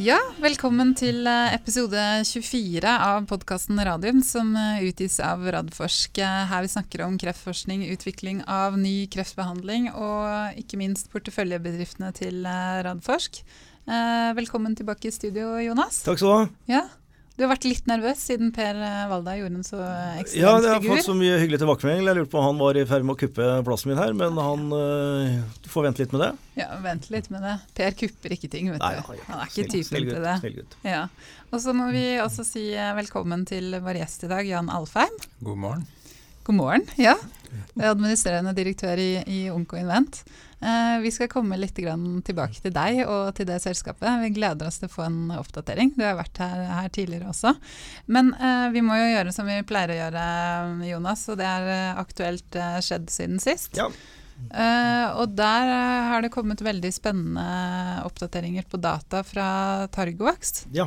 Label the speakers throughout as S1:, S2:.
S1: Ja, velkommen til eh, episode 24 av podkasten Radium, som eh, utgis av Radforsk. eh, Her vi snakker om kreftforskning, utvikling av ny kreftbehandling og ikke minst porteføljebedriftene til Radforsk. Velkommen tilbake i studio, Jonas.
S2: Takk skal du ha.
S1: Ja, Du har vært litt nervøs siden Per eh, Valda gjorde en så
S2: Ja,
S1: ekstrem
S2: jeg har
S1: figur.
S2: fått så mye hyggelig tilbakemelding. Jeg lurte på om han var i ferd med å kuppe plassen min her, men han øh, får vente litt med det.
S1: Ja, Vent litt med det. Per kupper ikke ting, vet
S2: Nei,
S1: du.
S2: han
S1: Han er ikke typen
S2: snill
S1: til det.
S2: Snill gutt.
S1: Ja. Og så må vi også si eh, velkommen til vår gjest i dag, Jan Alfheim.
S3: God morgen.
S1: God morgen. Ja. Administrerende direktør i, i Onko Invent. Eh, vi skal komme litt tilbake til deg og til det selskapet. Vi gleder oss til å få en oppdatering. Du har vært her, her tidligere også. Men eh, vi må jo gjøre som vi pleier å gjøre, Jonas, og det er eh, aktuelt skjedd siden sist.
S2: Ja.
S1: Uh, og der har det kommet veldig spennende oppdateringer på data fra Targovax.
S2: Ja.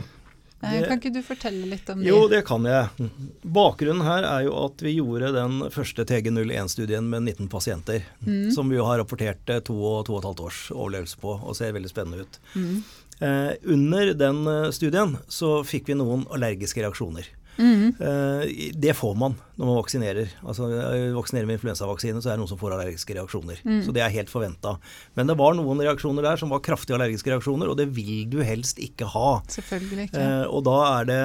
S1: Eh,
S2: Det-
S1: kan ikke du fortelle litt om
S2: det?
S1: Jo,
S2: det kan jeg. Bakgrunnen her er jo at vi gjorde den første TG01-studien med 19 pasienter.
S1: Mm.
S2: Som vi jo har rapportert eh, to og to og et halvt års overlevelse på, og ser veldig spennende ut.
S1: Mm.
S2: Eh, under den eh, studien så fikk vi noen allergiske reaksjoner.
S1: Mm.
S2: Det får man når man vaksinerer. Altså, vaksinerer med influensavaksine, så er det noen som får allergiske reaksjoner.
S1: Mm.
S2: Så det er helt forventa. Men det var noen reaksjoner der som var kraftige allergiske reaksjoner, og det vil du helst ikke ha.
S1: Selvfølgelig ikke.
S2: Eh, og da er det,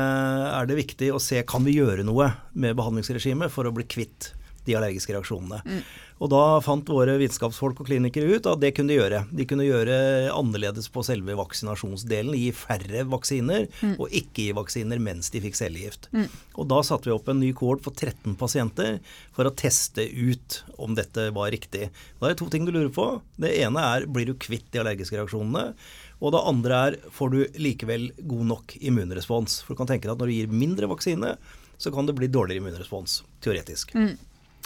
S2: er det viktig å se kan vi gjøre noe med behandlingsregimet for å bli kvitt de allergiske reaksjonene.
S1: Mm.
S2: Og da fant våre vitenskapsfolk og klinikere ut at det kunne de gjøre. De kunne gjøre annerledes på selve vaksinasjonsdelen, gi færre vaksiner, og ikke gi vaksiner mens de fikk cellegift.
S1: Mm.
S2: Og da satte vi opp en ny kohort på 13 pasienter for å teste ut om dette var riktig. Da er det to ting du lurer på. Det ene er blir du kvitt de allergiske reaksjonene? Og det andre er får du likevel god nok immunrespons? For du kan tenke deg at når du gir mindre vaksine, så kan det bli dårligere immunrespons, teoretisk.
S1: Mm.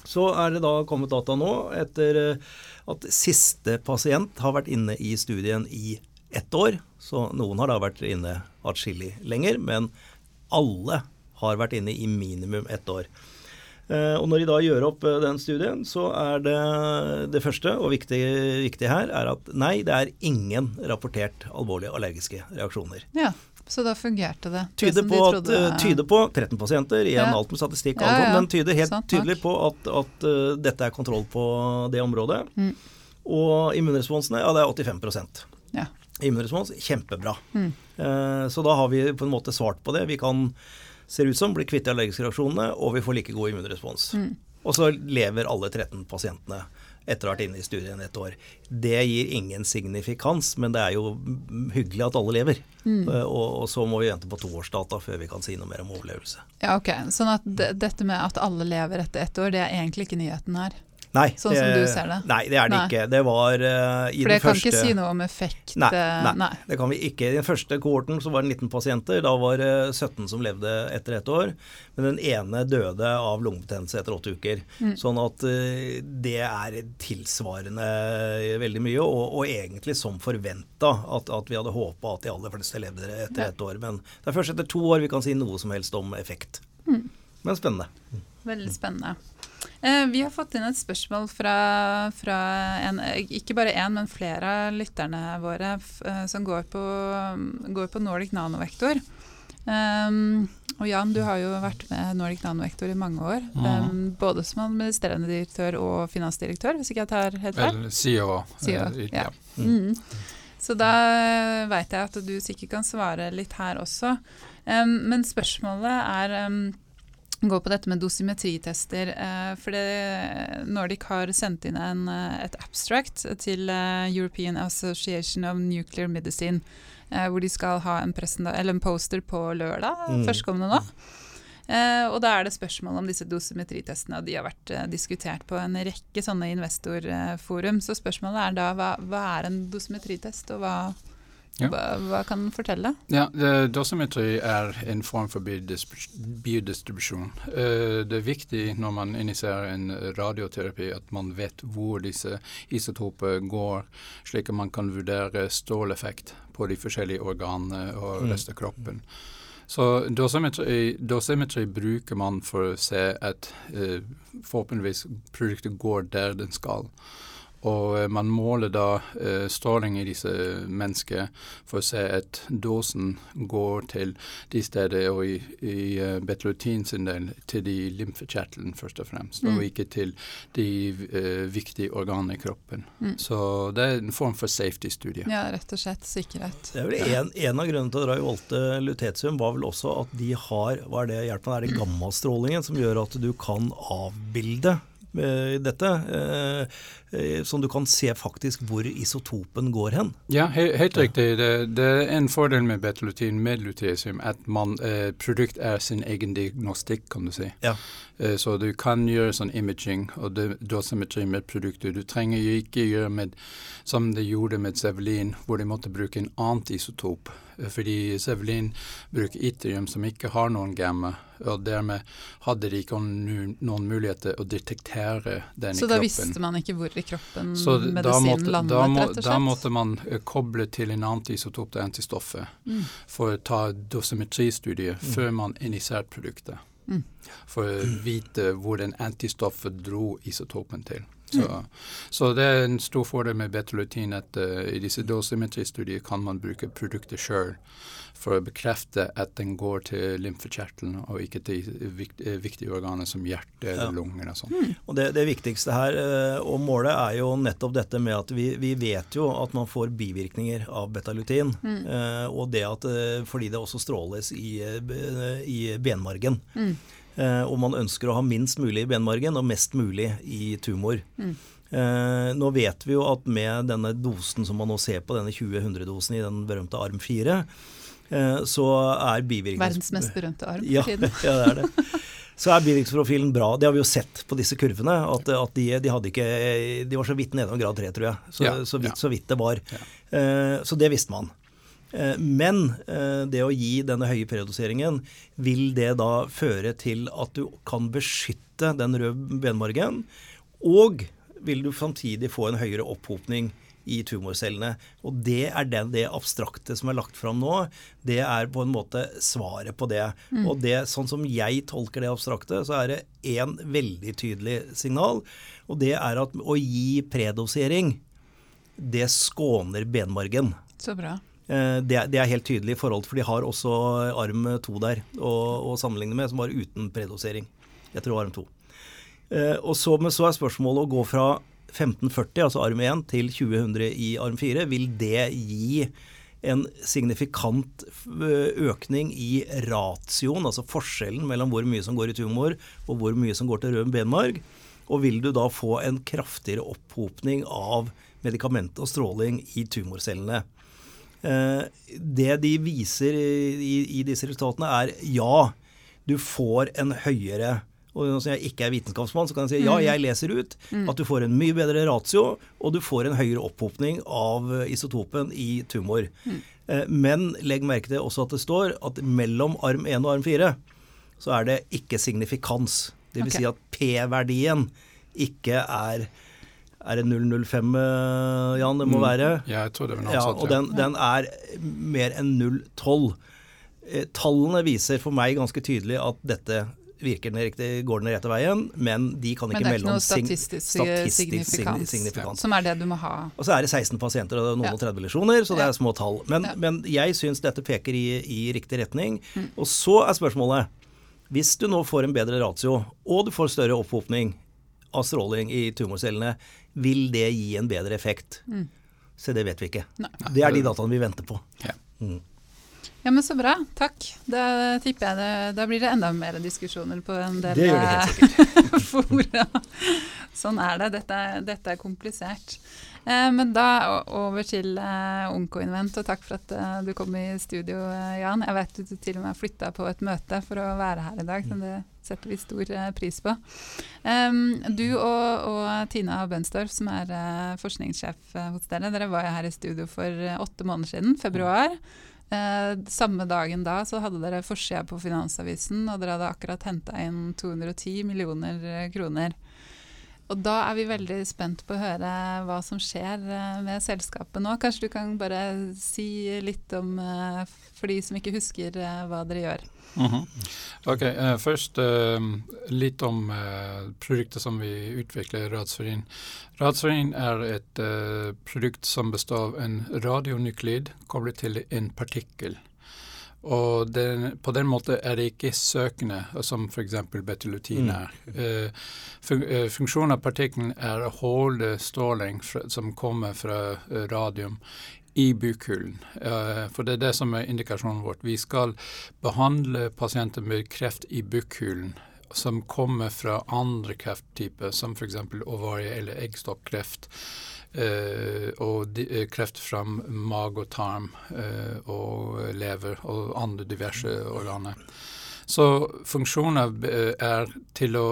S2: Så er det da kommet data nå etter eh, at siste pasient har vært inne i studien i ett år. Så noen har da vært inne atskillig lenger, men alle har vært inne i minimum ett år. Eh, Og når de da gjør opp eh, den studien, så er det det første og viktige, viktige her er at nei, det er ingen rapportert alvorlige allergiske reaksjoner.
S1: Ja, så da fungerte det. det
S2: Tyder
S1: som
S2: på,
S1: de
S2: at, eh, tyder på 13 pasienter, igjen
S1: Ja.
S2: alt med statistikk,
S1: Ja, ja.
S2: men tyder helt
S1: Sant
S2: tydelig på at, at uh, dette er kontroll på det området.
S1: Mm.
S2: Og immunresponsene, ja det er 85
S1: Ja.
S2: Immunrespons, kjempebra.
S1: Mm.
S2: Uh, Så da har vi på en måte svart på det. Vi kan, ser ut som, bli kvitt de allergiske reaksjonene, og vi får like god immunrespons.
S1: Mm.
S2: Og så lever alle 13 pasientene etter å ha vært inne i studien et år. Det gir ingen signifikans, men det er jo hyggelig at alle lever.
S1: Mm.
S2: Eh, Og, og så må vi vente på toårsdata før vi kan si noe mer om overlevelse.
S1: ja, ok. Sånn at det, dette med at alle lever etter ett år, det er egentlig ikke nyheten her.
S2: Nei,
S1: Sånn som
S2: eh,
S1: du ser det?
S2: Nei, det er det
S1: Nei.
S2: ikke. Det var uh, i
S1: For
S2: den
S1: det kan
S2: første
S1: ikke si noe om effekt.
S2: Nei,
S1: nei,
S2: nei, det kan vi ikke. I den første kohorten så var det 19 pasienter. Da var det 17 som levde etter ett år. Men den ene døde av lungebetennelse etter åtte uker.
S1: Mm.
S2: Sånn at uh, det er tilsvarende veldig mye, og, og egentlig som forventa at, at vi hadde håpa at de aller fleste levde etter ett år. Men det er først etter to år vi kan si noe som helst om effekt.
S1: Mm.
S2: Men spennende.
S1: Veldig spennende. Eh, vi har fått inn et spørsmål fra, fra en, ikke bare én, men flere av lytterne våre eh, som går på, går på Nordic Nanovektor. Um, og Jan, du har jo vært med Nordic Nanovektor i mange år. Um, både som administrerende direktør og finansdirektør, hvis ikke jeg tar helt feil.
S3: CEO.
S1: CEO,
S3: eh,
S1: ja.
S2: Mm.
S1: Mm. Så da veit jeg at du sikkert kan svare litt her også. Um, men spørsmålet er går på dette med dosimetritester. Uh, for det, Nordic har sendt inn en, uh, et abstract til uh, European Association of Nuclear Medicine. hvor de skal ha en, eller en poster på lørdag,
S2: Mm.
S1: førstkommende nå. Eh, og da er det spørsmål om disse dosimetritestene, og de har vært eh, diskutert på en rekke sånne investorforum. Så spørsmålet er da hva, hva er en dosimetritest, og hva,
S3: Ja.
S1: hva, hva kan den fortelle?
S3: Ja, dosimetri er en form for biodistribusjon. Eh, Det er viktig når man initierer en radioterapi at man vet hvor disse isotopene går, slik at man kan vurdere stråleffekt på de forskjellige organene og
S2: Mm.
S3: resten av kroppen. Så dosimetri, dosimetri bruker man for å se at eh, forhåpentligvis produktet går der den skal. Og eh, man måler da uh, stråling i disse menneskene for å se at dosen går til de steder, og i, i uh, betlutin sin del til de lymfekjertlene først og fremst, mm. og ikke til de uh, viktige organene i kroppen. Mm. Så det er en form for safety-studie.
S1: Ja, rett og slett sikkerhet.
S2: Det er vel en, en av grunnene til å dra i Volte lutetium var vel også at de har hva er det hjelper, er det gammastrålingen som gjør at du kan avbilde dette, eh, eh, du kan se faktisk hvor isotopen går hen.
S3: Ja, he helt riktig. Det, det, er en fordel med betalutin med luteisium at man, eh, produkt er sin egen diagnostikk, kan du si. Ja. Eh, så du kan gjøre sånn imaging og dosimetri med produkter. Du trenger jo ikke gjøre med som de gjorde med Zevelin, hvor de måtte bruke en annen isotop. Eh, fordi Zevelin bruker ytterium som ikke har noen gamma, og dermed hadde de ikke noen muligheter å detektere den
S1: i kroppen. Så da visste man ikke hvor i kroppen Så medisinen måtte, landet,
S3: da må, rett og slett? Da måtte man uh, koble til en annen isotop til antistoffet mm. for å ta dosimetristudier mm. før man initierer produktet. Mm. For å vite hvor den antistoffet dro isotopen til. Så, mm. så, det er en stor fordel med betalutin at uh, i disse dosimetristudier kan man bruke produktet sjøl for å bekrefte at den går til lymfekjertelen og ikke til vikt, eh, viktige organer som hjerte eller ja. lunger. Og sånt. Mm.
S2: Og det, det, viktigste her uh, og målet er jo nettopp dette med at vi, vi vet jo at man får bivirkninger av betalutin. Mm. Uh, og det at fordi det også stråles i, i benmargen. Mm. Eh, og man ønsker å ha minst mulig i benmargen og mest mulig i tumor. Mm. Eh, nå vet vi jo at med denne dosen som man nå ser på, denne 20-100-dosen i den berømte arm 4, eh, så er bivirknings...
S1: Verdens mest berømte arm
S2: for ja, tiden. ja, det er det. Så er bivirkningsprofilen bra. Det har vi jo sett på disse kurvene. At, at de, de, hadde ikke De var så vidt nedom grad 3, tror jeg. Så, ja, så, vidt, så vidt det var. Så det visste man. Eh, men eh, det å gi denne høye predoseringen, vil det da føre til at du kan beskytte den røde benmargen, og vil du samtidig få en høyere opphopning i tumorcellene. Og det er den, det abstrakte som er lagt fram nå. Det er på en måte svaret på det. Mm. Og det, sånn som jeg tolker det abstrakte, så er det én veldig tydelig signal. Og det er at å gi predosering, det skåner benmargen.
S1: Så bra.
S2: Eh, det, det, er helt tydelig i forhold, for de har også arm 2 der å, sammenligne med, som var uten predosering. Jeg tror arm 2. Eh, og så, men så er spørsmålet å gå fra 1540, altså arm 1, til 2000 i arm 4. Vil det gi en signifikant eh, økning i ratioen, altså forskjellen mellom hvor mye som går i tumor og hvor mye som går til rød benmarg? Og vil du da få en kraftigere opphopning av medikament og stråling i tumorcellene? Eh, det de viser i, disse resultatene, er ja, du får en høyere og når jeg ikke er vitenskapsmann, så kan jeg si ja, mm. jeg leser ut mm. at du får en mye bedre ratio, og du får en høyere opphopning av isotopen i tumor. Mm. Eh, men legg merke til også at det står at mellom arm 1 og arm 4 så er det ikke signifikans. Dvs. Okay. Si at P-verdien ikke er er det 005, eh, Jan? Det må mm. være?
S3: Ja, jeg tror det var noe
S2: ja,
S3: sånt.
S2: Og den, den, er mer enn 012. Eh, tallene viser for meg ganske tydelig at dette virker den riktig, går den rette veien, men de kan ikke melde om
S1: statistisk, statistisk signifikans, signifikans. Som er det du må ha.
S2: Og så er det 16 pasienter og noen og 30 lesjoner, så det er små tall. Men, ja. men jeg syns dette peker i, i riktig retning. Mm. Og så er spørsmålet hvis du nå får en bedre ratio, og du får større opphopning av stråling i tumorcellene, vil det gi en bedre effekt? Mm. Så det vet vi ikke. Nei. Det er de dataene vi venter på.
S1: Ja. Mm. Ja, men Så bra. Takk. Da tipper jeg det, da blir det enda mer diskusjoner på en del
S2: det gjør det helt sikkert.
S1: fora. Sånn er det. Dette, dette er komplisert. Eh, men da over til eh, Onkoinvent, og takk for at eh, du kom i studio, eh, Jan. Jeg vet du til og med har flytta på et møte for å være her i dag, så det setter vi stor eh, pris på. Du og, og, Tina Bønsdorf, som er forskningssjef hos dere, dere var jo her i studio for åtte måneder siden, februar. Eh, samme dagen da så hadde dere forsida på Finansavisen, og dere hadde akkurat henta inn 210 millioner kroner. Og da er vi veldig spent på å høre hva som skjer med selskapet nå. Kanskje du kan bare si litt om, for de som ikke husker hva dere gjør.
S3: Mm -hmm. Ok, uh, Først uh, litt om uh, produktet som vi utvikler, Radsferin. Radsferin er et produkt som består av en radionuklid koblet til en partikkel. Og det, på den måten er det ikke søkende, som f.eks. betylutin er. Mm. Fun funksjonen av partikkelen er å holde stråling som kommer fra radium i bukhulen. For det er det som er indikasjonen vårt. Vi skal behandle pasienter med kreft i bukhulen som kommer fra andre krefttyper, som f.eks. ovarie- eller eggstokkreft. Uh, og de, uh, kreft fra mage og tarm og lever og andre diverse organer. Så funksjonen er til å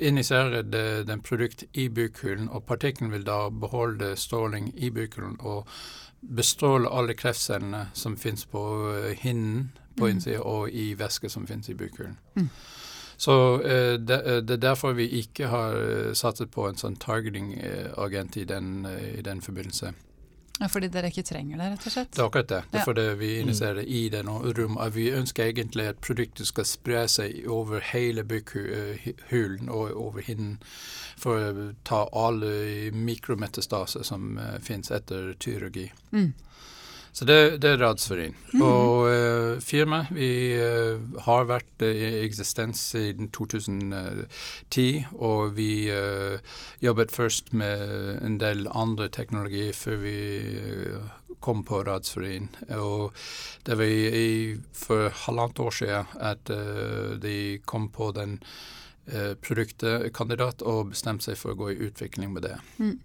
S3: injisere den produkt i bukhulen, og partikkelen vil da beholde stråling i bukhulen og bestråle alle kreftcellene som finnes på eh, hinnen på mm. innsida og i væske som finnes i bukhulen. Mm. Så eh, det, eh, er derfor vi ikke har eh, satset på en sånn targeting-agent i, i den forbindelse.
S1: Ja, Fordi dere ikke trenger det, rett og slett?
S3: Det er akkurat det. Det er fordi vi investerer mm. i det rom. Vi ønsker egentlig at produktet skal spre seg over hele bygghulen og over hinnen for å ta alle mikrometastaser som finnes etter tyrurgi. Mm. Så det, det er Radsferin. Mm. Og uh, firmaet vi uh, har vært uh, i eksistens siden 2010, og vi jobbet først med en del andre teknologi før vi kom på Radsferin. Og det var i, for halvannet år siden at de kom på den produktkandidat og bestemte seg for å gå i utvikling med det. Mm.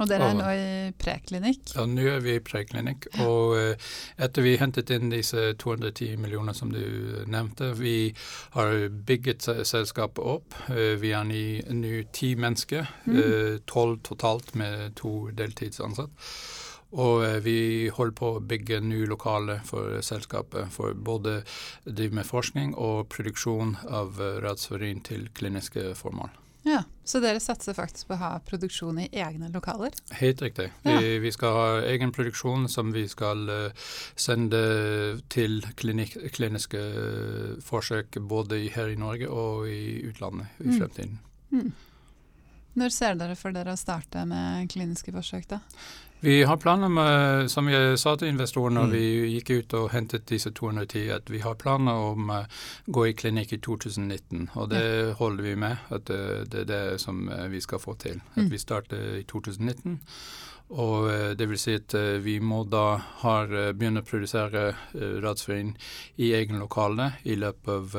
S1: Og dere er nå i preklinikk?
S3: Ja, nå er vi i preklinikk. Og uh, etter vi hentet inn disse 210 millioner som du nevnte, vi har bygget selskapet opp. Uh, vi er nå ti mennesker, mm. uh, tolv mm. totalt med to deltidsansatte. Og vi holder på å bygge nye lokaler for selskapet for både drive med forskning og produksjon av radsvarin til kliniske formål.
S1: Ja, Så dere satser faktisk på å ha produksjon i egne lokaler?
S3: Helt riktig. Ja. Vi, vi, skal ha egen produksjon som vi skal uh, sende til klinik, kliniske uh, forsøk både her i Norge og i utlandet i mm. fremtiden. Mm.
S1: Når ser dere for dere å starte med kliniske forsøk, da?
S3: Vi har planer med, som jeg sa til investorene når mm. vi gikk ut og hentet disse 210, at vi har planer om å uh, gå i klinikk i 2019. Og det ja. holder vi med. At det, det, er det som uh, vi skal få til. At mm. vi starter i 2019. Og eh, det vil si at eh, vi må da eh, begynne å produsere rødsvin i egne lokaler i løpet av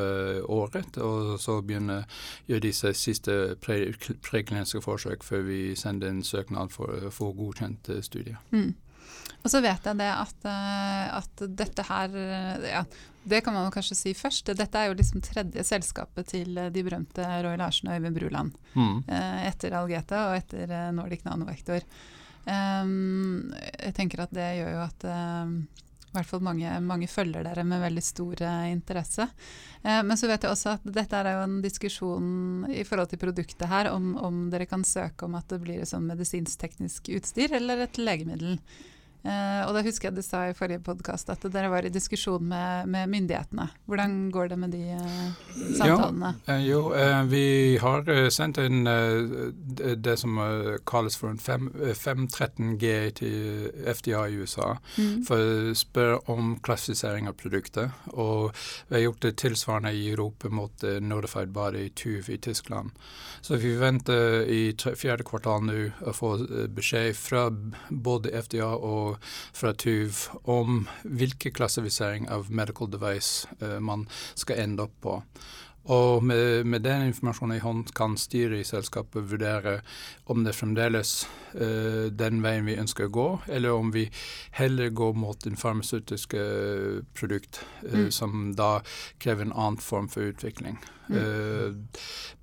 S3: året, og så begynne å gjøre disse siste prekliniske pre forsøk før vi sender en søknad for få godkjent studiet. Mm.
S1: Og så vet jeg det at, at dette her ja, Det kan man kanskje si først. Dette er jo liksom tredje selskapet til de berømte Roy Larsen og Øyvind Bruland. Mm. Etter Algeta og etter Nordic Nanovektor. Um, jeg tenker at det gjør jo at um, i hvert fall mange, mange, følger dere med veldig stor uh, interesse. Uh, men så vet jeg også at dette er jo en diskusjon i forhold til produktet her, om, om dere kan søke om at det blir et sånn medisinsk-teknisk utstyr eller et legemiddel. Uh, og da husker jeg du sa i forrige podkast at dere var i diskusjon med, med, myndighetene. Hvordan går det med de uh, samtalene?
S3: Uh, jo, vi har sendt inn det som kalles for en 513G til FDA i USA, mm. for å spørre om klassifisering av produkter. Og vi har gjort det tilsvarende i Europa mot Notified Body TUV i Tyskland. Så vi venter i fjerde kvartal nå å få beskjed fra både FDA og fra TUV om hvilken klassifisering av medical device uh, man skal ende opp på. Og med, med, den informasjonen i hånd kan styret i selskapet vurdere om det fremdeles uh, den veien vi ønsker å gå, eller om vi heller går mot en farmasøytisk uh, produkt uh, mm. som da krever en annen form for utvikling. Mm.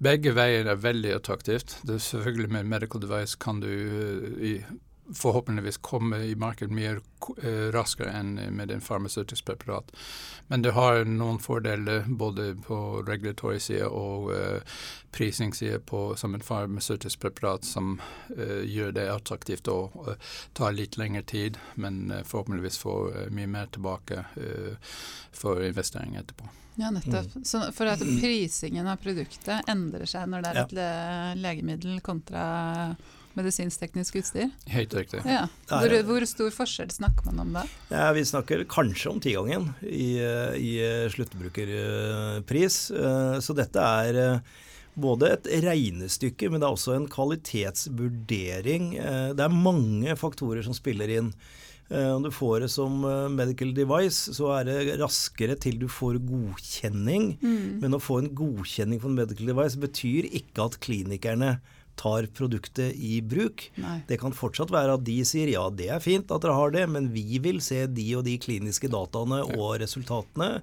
S3: begge veier er veldig attraktivt. Det er selvfølgelig Med medical device kan du i forhåpentligvis komme i markedet mye uh, raskere enn med en farmasøytisk preparat. Men det har noen fordeler både på regulatorisk side og uh, prisingsside som en farmasøytisk preparat som uh, gjør det attraktivt og uh, tar litt lengre tid, men forhåpentligvis får mye mer tilbake for investering etterpå.
S1: Ja, nettopp. Mm. Så for at prisingen av produktet endrer seg når det er et ja. legemiddel kontra medisinsk-teknisk utstyr?
S3: Helt riktig.
S1: Ja. Hvor, hvor, stor forskjell snakker man om da?
S2: Ja, vi snakker kanskje om tigangen i, i sluttbrukerpris. Så dette er både et regnestykke, men det er også en kvalitetsvurdering. Det er mange faktorer som spiller inn. Om du får det som medical device, så er det raskere til du får godkjenning. Mm. Men å få en godkjenning for en medical device betyr ikke at klinikerne tar produktet i bruk. Nei. Det kan fortsatt være at de sier ja, det er fint at dere har det, men vi vil se de og de kliniske dataene og resultatene.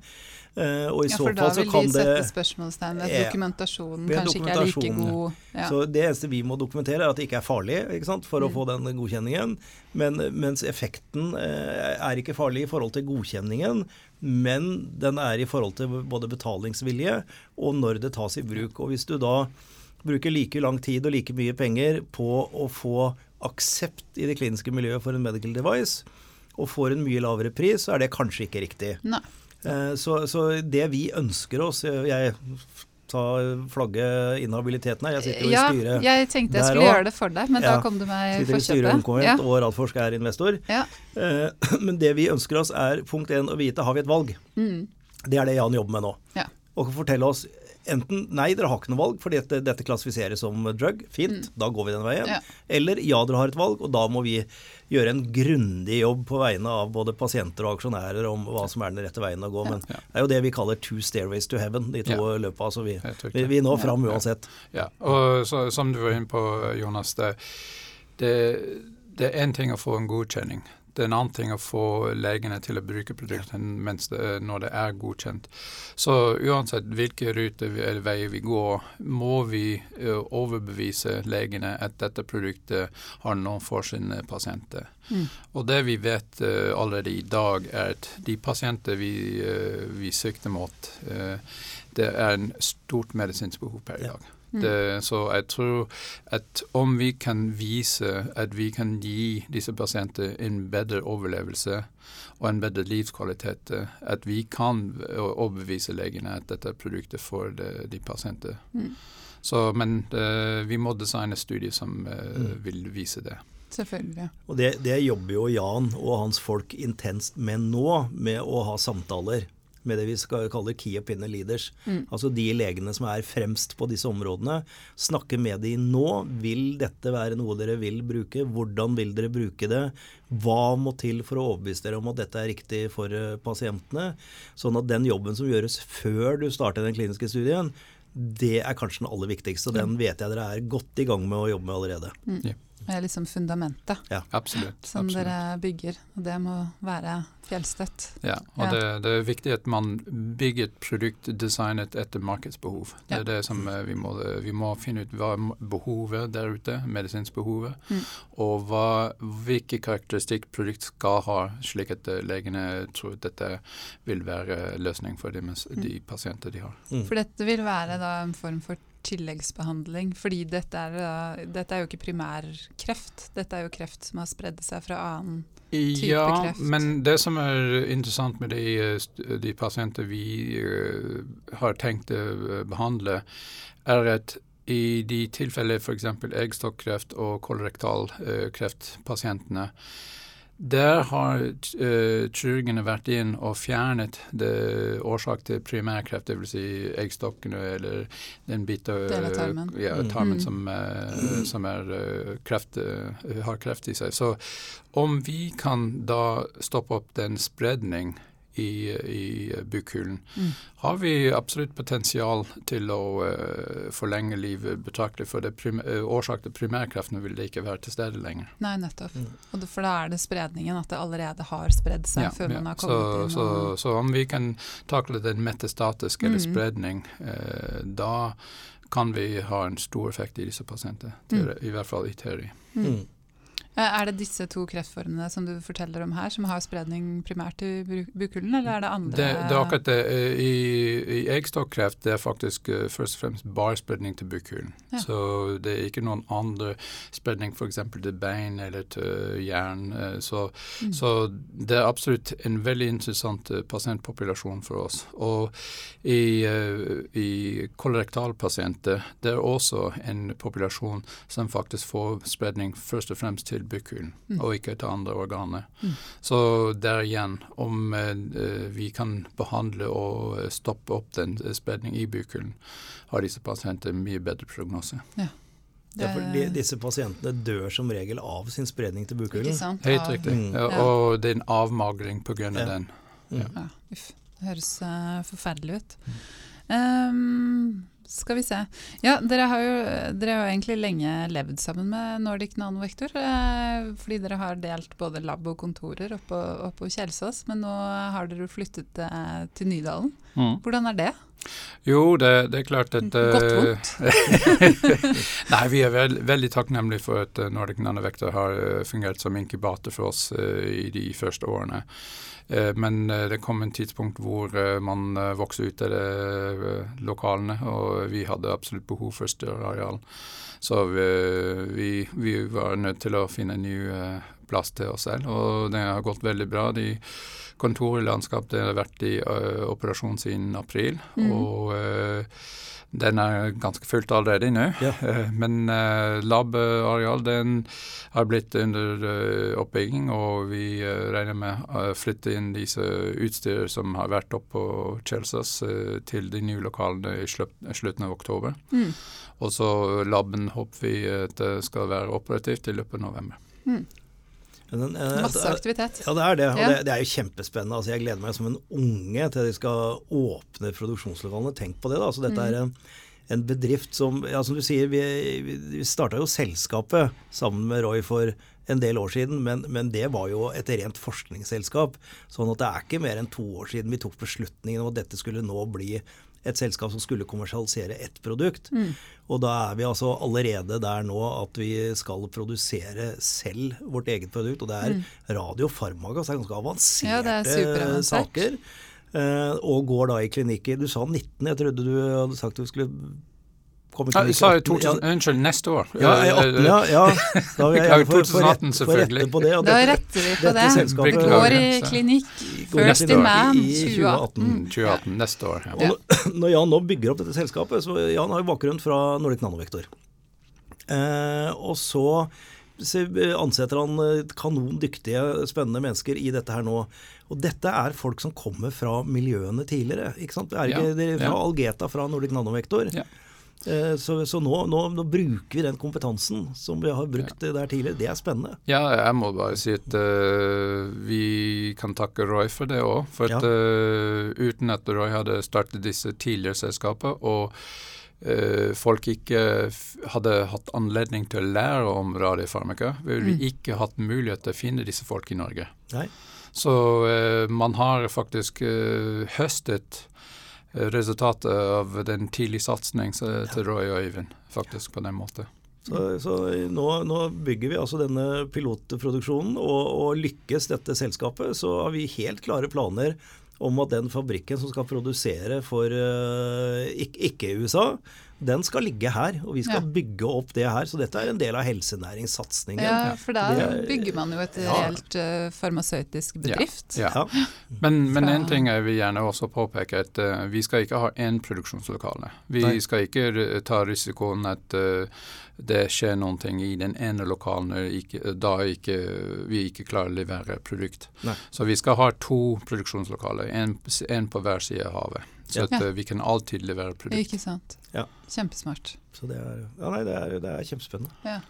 S1: Uh, og i ja, så fall så kan det For da vil de sette spørsmålstegn ved at dokumentasjonen kanskje ikke er like god.
S2: Ja. Så Det eneste vi må dokumentere, er at det ikke er farlig sant, for mm. å få den godkjenningen. Men, mens effekten uh, er ikke farlig i forhold til godkjenningen, men den er i forhold til både betalingsvilje og når det tas i bruk. Og hvis du da bruker like lang tid og like mye penger på å få aksept i det kliniske miljøet for en medical device, og får en mye lavere pris, så er det kanskje ikke riktig.
S1: Nei.
S2: Eh, så, så det vi ønsker oss Jeg tar flagget inhabiliteten her. Jeg sitter jo
S1: ja,
S2: i styret
S1: Jeg tenkte jeg skulle gjøre det for deg, men ja, da kom du meg i forkjøpet. Sitter i styret
S2: ja. og Radforsk er investor.
S1: Ja.
S2: Eh, men det vi ønsker oss er punkt én å vite har vi et valg. Mm. Det er det Jan jobber med nå.
S1: Ja.
S2: Og fortelle oss enten nei, dere har ikke noe valg fordi dette, dette klassifiseres som drug. Fint, mm. da går vi den veien. Ja. Eller ja, dere har et valg, og da må vi gjøre en grundig jobb på vegne av både pasienter og aksjonærer om hva som er den rette veien å gå. Men det er jo det vi kaller two stairways to heaven, de to ja. løpa. Så vi, vi, vi når fram uansett.
S3: Ja, og så, som du var inne på, Jonas. det, det det er én ting å få en godkjenning. Det er en annen ting å få legene til å bruke produktene det, når det er godkjent. Så uansett hvilke ruter eller veier vi går, må vi uh, overbevise legene at dette produktet har noe for sine pasienter. Mm. Og det vi vet uh, allerede i dag, er at de pasienter vi, uh, vi sikter mot, det er en stort medisinsk behov per i dag. Ja. Det, mm. så jeg tror at om vi kan vise at vi kan gi disse pasientene en bedre overlevelse og en bedre livskvalitet, at vi kan overbevise legene at dette er produktet for de, de pasientene. Mm. Så, men uh, vi må designe studier som uh, mm. vil vise det.
S1: Selvfølgelig.
S2: Og det, det, jobber jo Jan og hans folk intenst med nå, med å ha samtaler med det vi skal kalle key opinion leaders. Mm. Altså de legene som er fremst på disse områdene. Snakke med de nå. Vil dette være noe dere vil bruke? Hvordan vil dere bruke det? Hva må til for å overbevise dere om at dette er riktig for eh, pasientene? Sånn at den jobben som gjøres før du starter den kliniske studien, det er kanskje den aller viktigste. og Den vet jeg dere er godt i gang med å jobbe med allerede.
S1: Mm. Det er liksom fundamentet
S2: ja,
S3: absolutt,
S1: som
S3: absolutt.
S1: dere bygger. Og det må være fjellstøtt.
S3: Ja, og ja. Det, det, er viktig at man bygger et produkt designet etter markedsbehov. Det er det som eh, vi må, vi må finne ut hva behovet der ute, medisinsk-behovet, mm. og hva, hvilke karakteristikk produkt skal ha, slik at eh, legene tror at dette vil være løsning for de, de mm. pasienter de har.
S1: Mm. For dette vil være da en form for tilleggsbehandling. Fordi dette er, dette er, jo ikke primærkreft. Dette er jo kreft som har spredd seg fra annen type
S3: ja,
S1: kreft.
S3: Ja, men det som er interessant med de, de pasienter vi uh, har tenkt å behandle, er at i de tilfeller f.eks. eggstokkreft og kolorektalkreftpasientene, kreftpasientene, der har uh, kirurgene vært inn og fjernet det årsak til primærkreft, dvs. Si eggstokkene eller den biten
S1: av tarmen,
S3: ja, mm. tarmen mm. som, uh, som er, uh, kreft, har kreft i seg. Så om vi kan da stoppe opp den spredning i, i bukhulen, mm. har vi absolutt potensial til å uh, forlenge livet betraktelig. For det uh, årsak til primærkreftene vil det ikke være til stede lenger.
S1: Nei, nettopp. Mm. Det, for da er det spredningen, at det allerede har spredd seg ja, før ja. man har kommet
S3: så,
S1: inn.
S3: Så, og... så, om vi kan takle den metastatiske mm. eller spredning, uh, da kan vi ha en stor effekt i disse pasientene. Mm. I hvert fall i teori.
S1: Mm. Eh, Er det disse to kreftformene som du forteller om her, som har spredning primært i bu- bukhulen, eller er det andre
S3: Det, det er akkurat det. Eh, I, i eggstokkreft det er faktisk uh, først og fremst bare spredning til bukhulen.
S1: Ja.
S3: Så det er ikke noen andre spredning f.eks. til bein eller til jern. Så,
S1: Mm.
S3: så det er absolutt en veldig interessant pasientpopulasjon for oss. Og i, uh, i kolorektalpasienter det er også en populasjon som faktisk får spredning først og fremst til bukhulen,
S1: Mm.
S3: og ikke til andre organer.
S1: Mm.
S3: Så der igjen, om eh, vi kan behandle og stoppe opp den spredningen spredning i bukhulen, har disse pasientene mye bedre prognose.
S2: Ja, for
S1: Ja,
S2: de, disse pasientene dør som regel av sin spredning til bukhulen.
S3: Helt riktig.
S2: Mm.
S3: Ja, og det er en avmagring pga.
S2: Ja.
S3: den.
S2: Mm.
S1: Ja, uff. Det høres uh, forferdelig ut. Ehm, skal vi se. Ja, dere har jo, dere har jo egentlig lenge levd sammen med Nordic Nanovektor. eh, fordi dere har delt både lab og kontorer oppå, oppå Kjelsås. Men nå har dere flyttet eh, til Nydalen. Hvordan er det?
S3: Jo, det, det er klart at
S1: Godt
S3: eh,
S1: vondt?
S3: Nei, vi er veld, veldig takknemlige for at eh, Nordic Nanovektor har eh, fungert som inkubator for oss uh, i de første årene. Uh, men uh, det kom en tidspunkt hvor man vokste ut av det, lokalene, og vi hadde absolutt behov for større areal. Så vi, vi, vi var nødt til å finne en ny plass til oss selv, og det har gått veldig bra. De kontoret i landskapet har vært i eh, operasjon siden april,
S1: Mm.
S3: og eh, den er ganske fullt allerede nå.
S2: Ja.
S3: Eh, Men uh, labareal den har blitt under oppbygging, og vi regner med å flytte inn disse utstyr som har vært oppe på Kjelsås til de nye lokalene i slutten av oktober.
S1: Mm.
S3: Og så laben håper vi at det skal være operativt i løpet av november.
S1: Mm.
S2: Den, eh,
S1: Masse aktivitet.
S2: Ja, det er det. Og
S1: Ja.
S2: det, det er jo kjempespennende. Altså, jeg gleder meg som en unge til de skal åpne produksjonslokalene. Tenk på det, da. Altså, dette er en, en bedrift som Ja, som du sier, vi, vi, vi starta jo selskapet sammen med Roy for en del år siden, men, men det var jo et rent forskningsselskap. Sånn at det er ikke mer enn to år siden vi tok beslutningen om at dette skulle nå bli et selskap som skulle kommersialisere ett produkt.
S1: Mm.
S2: Og da er vi altså allerede der nå at vi skal produsere selv vårt eget produkt. Og det er radiofarmaga, så det er ganske avanserte
S1: Mm. Ja, er
S2: saker. Eh, og går da i klinikker Du sa 19, jeg trodde du hadde sagt du skulle komme i
S3: Ja, sa jeg
S2: 18.
S3: 2000, unnskyld, neste år.
S2: Ja, ja, i 18, ja, ja. Da vil jeg gjerne få- få
S3: 2018
S2: rett- få rette på det. og
S1: Da retter vi på
S2: dette
S1: det.
S2: selskapet-
S1: Går i klinikk. First in man
S2: i
S1: 2018.
S3: 2018, neste år. Ja.
S2: Og når- Jan nå bygger opp dette selskapet, så Jan har jo bakgrunn fra Nordic Nanovektor. Eh, og så så ansetter han eh, kanondyktige, spennende mennesker i dette her nå. Og dette er folk som kommer fra miljøene tidligere. ikke sant? Det er ikke
S3: Ja,
S2: er fra
S3: ja.
S2: Algeta fra Nordic Nanovektor.
S3: Ja.
S2: Eh, så så nå, nå, nå bruker vi den kompetansen som vi har brukt der tidligere. Det er spennende.
S3: Ja, jeg må bare si at uh, vi kan takke Roy for det òg. For at,
S2: Ja.
S3: eh, uten at Roy hadde startet disse tidligere selskapene, og uh, folk ikke hadde hatt anledning til å lære om radiofarmaka, ville
S1: Mm.
S3: vi ikke hatt mulighet til å finne disse folk i Norge.
S2: Nei.
S3: Så man har faktisk høstet resultatet av den tidlige satsing til Roy og Øyvind, faktisk, på den måten.
S2: Så, så nå, nå bygger vi altså denne pilotproduksjonen, og, og lykkes dette selskapet, så har vi helt klare planer om at den fabrikken som skal produsere for uh, ikke-USA, den skal ligge her. Og vi skal
S1: Ja.
S2: bygge opp det her. Så dette er en del av helsenæringssatsingen.
S1: Ja, for da
S2: er-
S1: bygger man jo et
S2: Ja.
S1: reelt eh, farmasøytisk bedrift.
S3: Ja.
S2: Ja.
S3: Men, men en ting jeg vil gjerne også påpeke, at uh, vi skal ikke ha én produksjonslokale. Vi
S2: Nei.
S3: skal ikke ta risikoen at uh, det skjer noen ting i den ene lokalen ikke, da ikke, vi ikke klarer å levere produkt.
S2: Nei.
S3: Så vi skal ha to produksjonslokaler, en på hver side av havet. Så at eh, vi kan alltid levere produkt.
S1: Ikke sant.
S2: Ja.
S1: Kjempesmart.
S2: Så det er, ja, nei, det er, det er kjempespennende.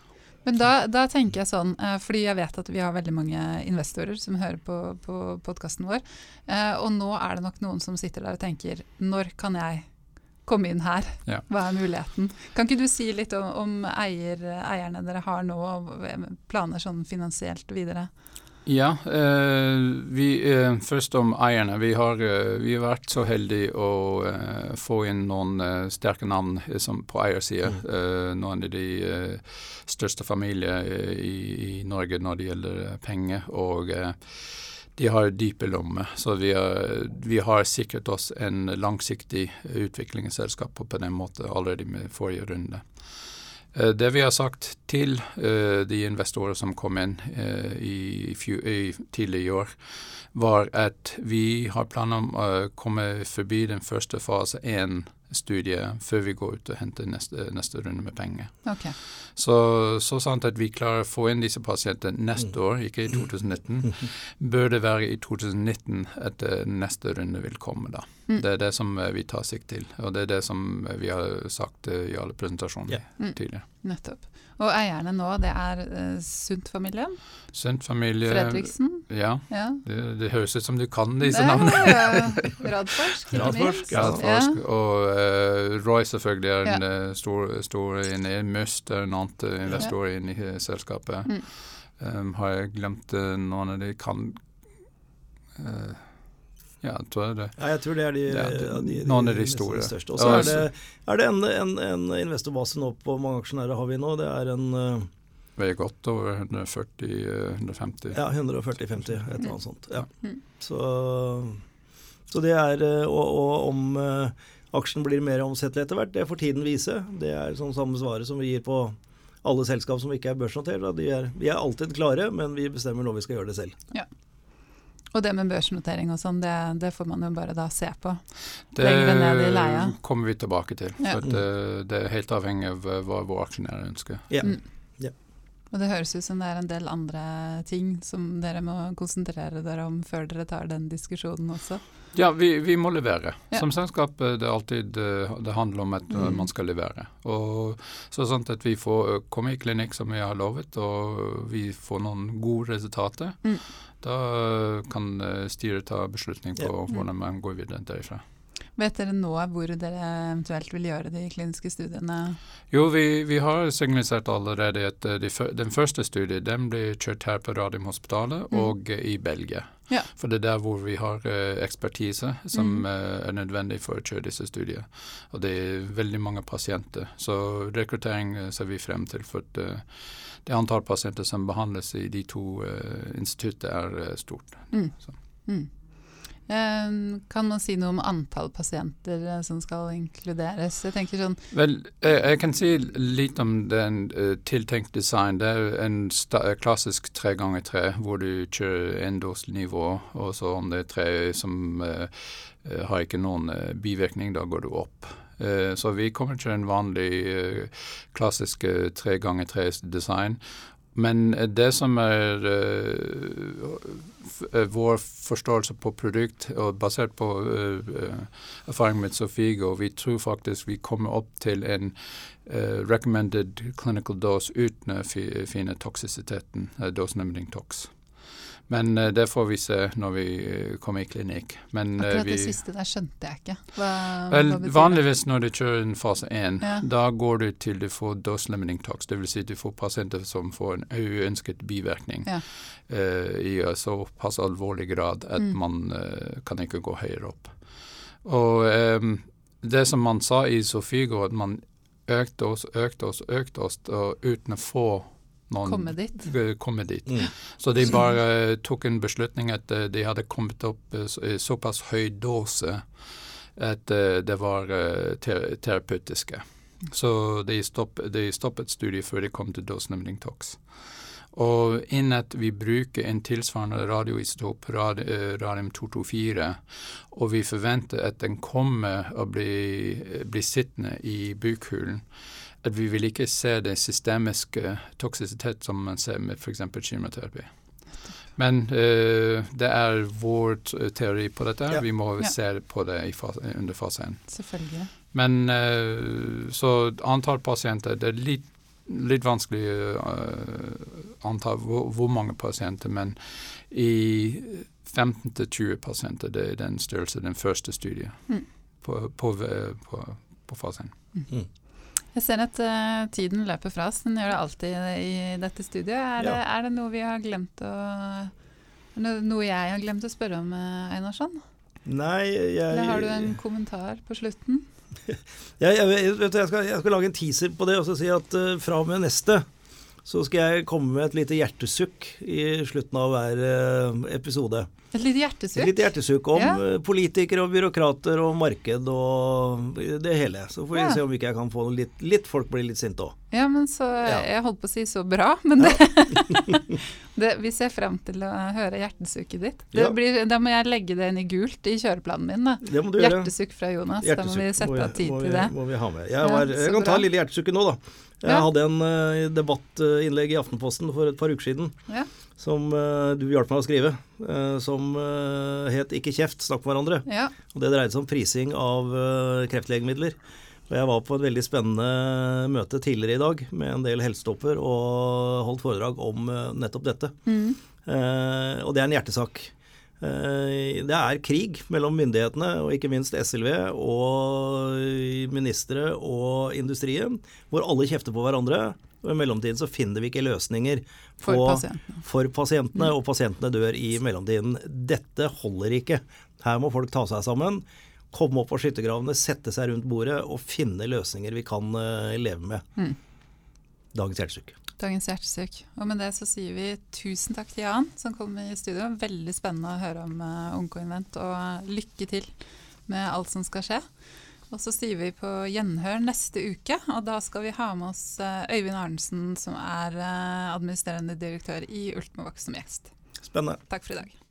S1: Men da, da tenker jeg sånn, eh, fordi jeg vet at vi har veldig mange investorer som hører på, på podkasten vår, eh, og nå er det nok noen som sitter der og tenker når kan jeg komme inn her?
S3: Ja.
S1: Hva er muligheten? Kan ikke du si litt om, om eier, eierne dere har nå, og planer sånn finansielt videre?
S3: Ja, eh, vi, eh, først om eierne. Vi har, eh, vi har, vært så heldige å få inn noen sterke navn som på eiersida. Mm. noen av de største familier i, i, Norge når det gjelder penger. Og de har dype lommer. Så vi har, vi har sikret oss en langsiktig utviklingsselskap på den måten allerede med forrige runde. Eh, det vi har sagt til uh, de investorer som kom inn uh, i, i, tidlig i år, var at vi har planer om å komme forbi den første fase én studie før vi går ut og henter neste, neste runde med penger.
S1: Okay.
S3: Så, så sant at vi klarer å få inn disse pasientene neste år, ikke i 2019, bør det være i 2019 at neste runde vil komme. da. Mm. Det er det som vi tar sikt til, og det er det som vi har sagt i alle presentasjoner yeah. tidligere.
S1: Nettopp. Og eierne nå, det er uh, Sundt-familien?
S3: Sundt-familie
S1: Fredriksen?
S3: Ja. ja. Det, det, høres ut som du kan disse navnene.
S1: Ja, Radforsk, ikke
S2: minst.
S3: Radforsk. Og uh, Roy selvfølgelig er en ja. stor, stor inne i Must er en annen investor ja. inne i selskapet. Mm. Um, har jeg glemt noen av de kan ja, jeg tror det.
S2: Ja, jeg tror det er de, det er
S3: de, noen av de store.
S2: største. Og så er det, er det en, en, en, investorbase nå på mange aksjonærer har vi nå. Det er en uh,
S3: Veier er godt over 140-150.
S2: Ja, 140-50, et eller annet sånt. Ja. Mm. Så, så, det er eh, Og, og om uh, aksjen blir mer omsettelig etter hvert, det får tiden vise. Det er sånn samme svaret som vi gir på alle selskap som ikke er børsnotert. Er, vi er alltid klare, men vi bestemmer når vi skal gjøre det selv.
S1: Ja. Og det med børsnotering og sånn, det, det, får man jo bare da se på.
S3: Det kommer vi tilbake til. Ja. For det, det, er helt avhengig av eh, hva våre aksjonærer ønsker.
S2: Ja. Mm. ja.
S1: Og det høres ut som det er en del andre ting som dere må konsentrere dere om før dere tar den diskusjonen også.
S3: Ja, vi, vi må levere. Ja. Som selskap det alltid eh, det handler om at mm. man skal levere. Og så sånn at vi får komme i klinikk som vi har lovet, og vi får noen gode resultater. Mm. Da kan eh, styret ta beslutning på ja. hvordan man går videre derifra.
S1: Vet dere nå hvor dere eventuelt vil gjøre de kliniske studiene?
S3: Jo, vi, vi har signalisert allerede at eh, de, den første studien den blir kjørt her på Radiumhospitalet mm. og i Belgia. Ja. For det er der hvor vi har uh, ekspertise som mm. er nødvendig for å kjøre disse studiene. Og det er veldig mange pasienter. Så rekruttering ser vi frem til. for det antall pasienter som behandles i de to uh, instituttene, er stort. Mm.
S1: Um, kan man si noe om antall pasienter uh, som skal inkluderes? Jeg tenker sånn
S3: Vel, jeg, jeg kan si litt om den uh, tiltenkt design. Det er en klassisk tre ganger tre, hvor du kjører endosnivå, og så om det er tre som uh, har ikke noen bivirkning, da går du opp. Eh, så vi kommer til en vanlig eh, klassisk eh, tre ganger tre design. Men det som er vår forståelse på produkt, og basert på erfaring med Sofigo, vi tror faktisk vi kommer opp til en recommended clinical dose uten å finne toksisiteten, limiting tox. Men uh, det får vi se når vi uh, kommer i klinikk. Men,
S1: uh, Akkurat det siste der skjønte jeg ikke. Hva,
S3: vel, hva vanligvis når du kjører en fase 1, ja. da går du til du får dose limiting tox. Dvs. Si du får pasienter som får en uønsket bivirkning ja. i såpass alvorlig grad at mm. man kan ikke gå høyere opp. Og um, det som man sa i Sofigo, at man økte oss, økte oss, økte oss, uten å få
S1: noen komme dit.
S3: Komme dit. Mm. Så de bare tok en beslutning at eh, de hadde kommet opp i eh, såpass høy dose at eh, det var ter terapeutiske. Så de, stopp, de, stoppet studiet før de kom til dose limiting tox. Og innen at vi bruker en tilsvarende radioisotop, radium-224, og vi forventer at den kommer å blir, bli sittende i bukhulen, at vi vil ikke se den systemiske toksisitet som man ser med f.eks. kjemoterapi. Men uh, det er vår teori på dette. Ja. Vi må ja. se på det fase, under fase 1.
S1: Selvfølgelig.
S3: Men uh, så antall pasienter Det er litt, litt vanskelig uh, antall hvor, hvor, mange pasienter, men i 15-20 pasienter det er den størrelse den første studien mm. på, på, på, på fase 1. Mm.
S1: Jeg ser at uh, tiden løper fra oss. Den gjør det alltid i dette studioet. Er, ja. det, er det, noe vi har glemt å noe jeg har glemt å spørre om, eh, Einarsson?
S2: Nei, jeg
S1: Eller har du en kommentar på slutten?
S2: jeg, jeg, du, jeg, skal, jeg skal lage en teaser på det og så si at uh, fra og med neste så skal jeg komme med et lite hjertesukk i slutten av hver uh, episode.
S1: Et lite
S2: Et
S1: hjertesukk?
S2: lite hjertesukk om
S1: Ja.
S2: uh, politikere og byråkrater og marked og det hele. Så får vi
S1: Ja.
S2: se om ikke jeg kan få noe litt, litt folk blir litt sinte òg.
S1: Ja, men så
S2: Ja.
S1: Jeg holdt på å si så bra, men det, det Vi ser frem til å høre hjertesukket ditt. Blir, da må jeg legge det inn i gult i kjøreplanen min. da.
S2: Det må du gjøre.
S1: Hjertesukk fra Jonas. Da må vi sette av tid
S2: må
S1: til det.
S2: Må vi ha med. Jeg, var, jeg kan ta lille hjertesukket nå, da. Jeg hadde en uh, debattinnlegg i Aftenposten for et par uker siden
S1: Ja.
S2: Som uh, du hjalp meg å skrive, uh, som uh, het 'Ikke kjeft, snakk med hverandre'.
S1: Ja.
S2: Og Det dreide seg om prising av kreftlegemidler. Og Jeg var på et veldig spennende møte tidligere i dag med en del helsetopper og holdt foredrag om nettopp dette.
S1: Mm.
S2: Og det er en hjertesak. Det er krig mellom myndighetene og ikke minst SLV og ministre og industrien, hvor alle kjefter på hverandre. Og I mellomtiden så finner vi ikke løsninger
S1: For pasientene.
S2: for pasientene, og pasientene dør i mellomtiden. Dette holder ikke. Her må folk ta seg sammen. Komme opp på skyttergravene, sette seg rundt bordet og finne løsninger vi kan eh, leve med.
S1: Mm.
S2: Dagens hjertesukk.
S1: Dagens hjertesyk. Og med det så sier vi tusen takk til Jan som kom i studio. Veldig spennende å høre om uh, Onkoinvent, og lykke til med alt som skal skje. Og så sier vi på gjenhør neste uke, og da skal vi ha med oss eh, Øyvind Arnesen, som er eh, administrerende direktør i Ultimovax som gjest.
S2: Spennende.
S1: Takk for i dag.